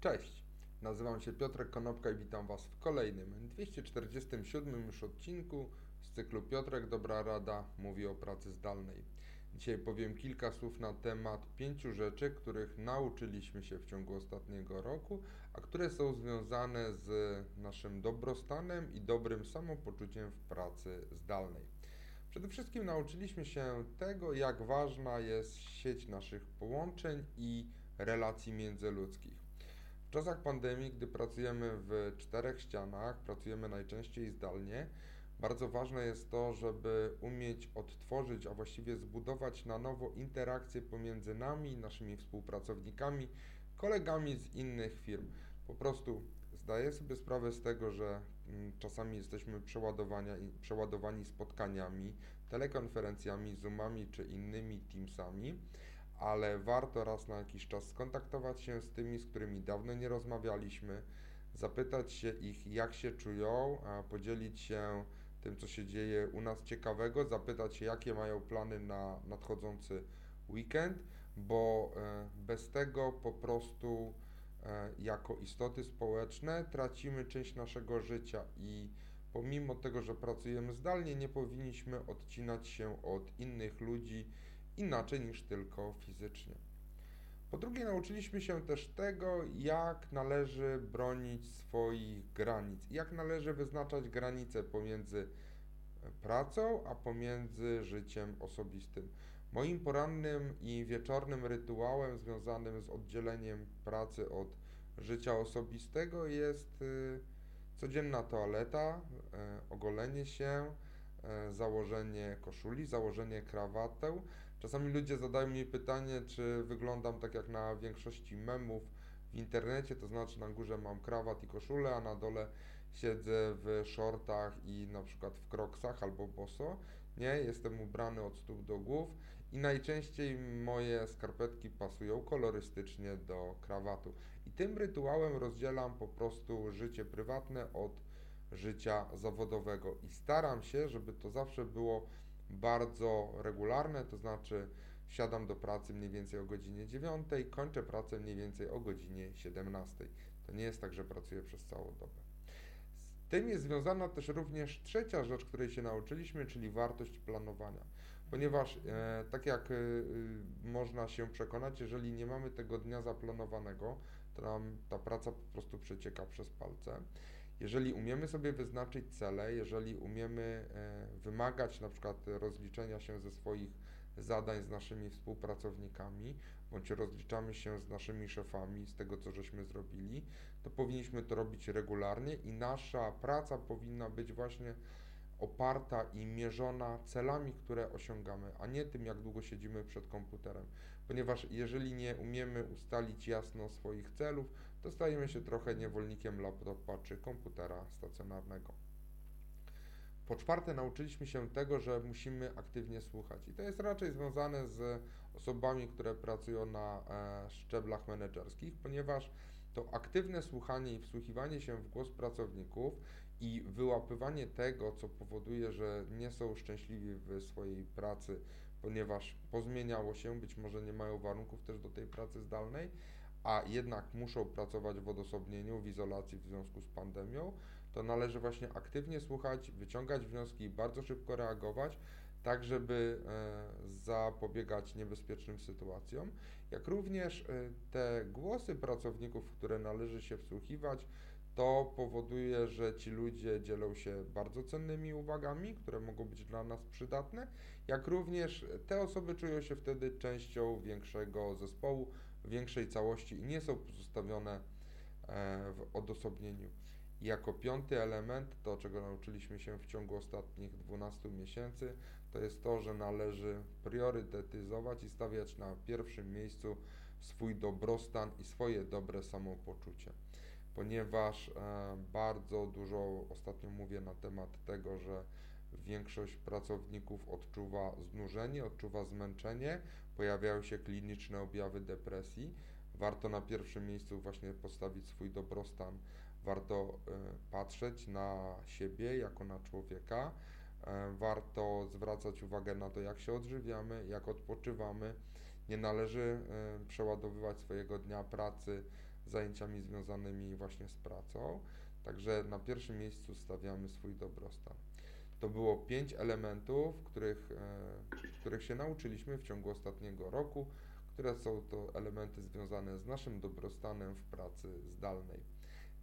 Cześć, nazywam się Piotrek Konopka i witam Was w kolejnym 247 już odcinku z cyklu Piotrek Dobra Rada mówi o pracy zdalnej. Dzisiaj powiem kilka słów na temat pięciu rzeczy, których nauczyliśmy się w ciągu ostatniego roku, a które są związane z naszym dobrostanem i dobrym samopoczuciem w pracy zdalnej. Przede wszystkim nauczyliśmy się tego, jak ważna jest sieć naszych połączeń i relacji międzyludzkich. W czasach pandemii, gdy pracujemy w czterech ścianach, pracujemy najczęściej zdalnie, bardzo ważne jest to, żeby umieć odtworzyć, a właściwie zbudować na nowo interakcje pomiędzy nami, naszymi współpracownikami, kolegami z innych firm. Po prostu zdaję sobie sprawę z tego, że mm, czasami jesteśmy przeładowani spotkaniami, telekonferencjami, Zoomami czy innymi Teamsami ale warto raz na jakiś czas skontaktować się z tymi, z którymi dawno nie rozmawialiśmy, zapytać się ich, jak się czują, podzielić się tym, co się dzieje u nas ciekawego, zapytać się, jakie mają plany na nadchodzący weekend, bo e, bez tego po prostu e, jako istoty społeczne tracimy część naszego życia i pomimo tego, że pracujemy zdalnie, nie powinniśmy odcinać się od innych ludzi inaczej niż tylko fizycznie. Po drugie, nauczyliśmy się też tego, jak należy bronić swoich granic, jak należy wyznaczać granice pomiędzy pracą, a pomiędzy życiem osobistym. Moim porannym i wieczornym rytuałem związanym z oddzieleniem pracy od życia osobistego jest y, codzienna toaleta, y, ogolenie się, y, założenie koszuli, założenie krawatę, Czasami ludzie zadają mi pytanie, czy wyglądam tak jak na większości memów w internecie, to znaczy na górze mam krawat i koszulę, a na dole siedzę w shortach i na przykład w kroksach albo boso. Nie, jestem ubrany od stóp do głów i najczęściej moje skarpetki pasują kolorystycznie do krawatu. I tym rytuałem rozdzielam po prostu życie prywatne od życia zawodowego i staram się, żeby to zawsze było bardzo regularne, to znaczy wsiadam do pracy mniej więcej o godzinie 9, kończę pracę mniej więcej o godzinie 17. To nie jest tak, że pracuję przez całą dobę. Z tym jest związana też również trzecia rzecz, której się nauczyliśmy, czyli wartość planowania. Ponieważ, e, tak jak e, można się przekonać, jeżeli nie mamy tego dnia zaplanowanego, to nam ta praca po prostu przecieka przez palce. Jeżeli umiemy sobie wyznaczyć cele, jeżeli umiemy e, wymagać na przykład rozliczenia się ze swoich zadań z naszymi współpracownikami, bądź rozliczamy się z naszymi szefami z tego, co żeśmy zrobili, to powinniśmy to robić regularnie i nasza praca powinna być właśnie oparta i mierzona celami, które osiągamy, a nie tym, jak długo siedzimy przed komputerem. Ponieważ jeżeli nie umiemy ustalić jasno swoich celów, to stajemy się trochę niewolnikiem laptopa czy komputera stacjonarnego. Po czwarte, nauczyliśmy się tego, że musimy aktywnie słuchać. I to jest raczej związane z osobami, które pracują na e, szczeblach menedżerskich, ponieważ to aktywne słuchanie i wsłuchiwanie się w głos pracowników i wyłapywanie tego, co powoduje, że nie są szczęśliwi w swojej pracy, ponieważ pozmieniało się, być może nie mają warunków też do tej pracy zdalnej, a jednak muszą pracować w odosobnieniu, w izolacji w związku z pandemią, to należy właśnie aktywnie słuchać, wyciągać wnioski bardzo szybko reagować, tak żeby e, zapobiegać niebezpiecznym sytuacjom, jak również e, te głosy pracowników, w które należy się wsłuchiwać, to powoduje, że ci ludzie dzielą się bardzo cennymi uwagami, które mogą być dla nas przydatne, jak również te osoby czują się wtedy częścią większego zespołu, większej całości i nie są pozostawione e, w odosobnieniu. Jako piąty element, to czego nauczyliśmy się w ciągu ostatnich 12 miesięcy, to jest to, że należy priorytetyzować i stawiać na pierwszym miejscu swój dobrostan i swoje dobre samopoczucie. Ponieważ e, bardzo dużo ostatnio mówię na temat tego, że większość pracowników odczuwa znużenie, odczuwa zmęczenie, pojawiają się kliniczne objawy depresji. Warto na pierwszym miejscu właśnie postawić swój dobrostan, warto y, patrzeć na siebie jako na człowieka, y, warto zwracać uwagę na to, jak się odżywiamy, jak odpoczywamy. Nie należy y, przeładowywać swojego dnia pracy zajęciami związanymi właśnie z pracą. Także na pierwszym miejscu stawiamy swój dobrostan. To było pięć elementów, których, e, których się nauczyliśmy w ciągu ostatniego roku, które są to elementy związane z naszym dobrostanem w pracy zdalnej.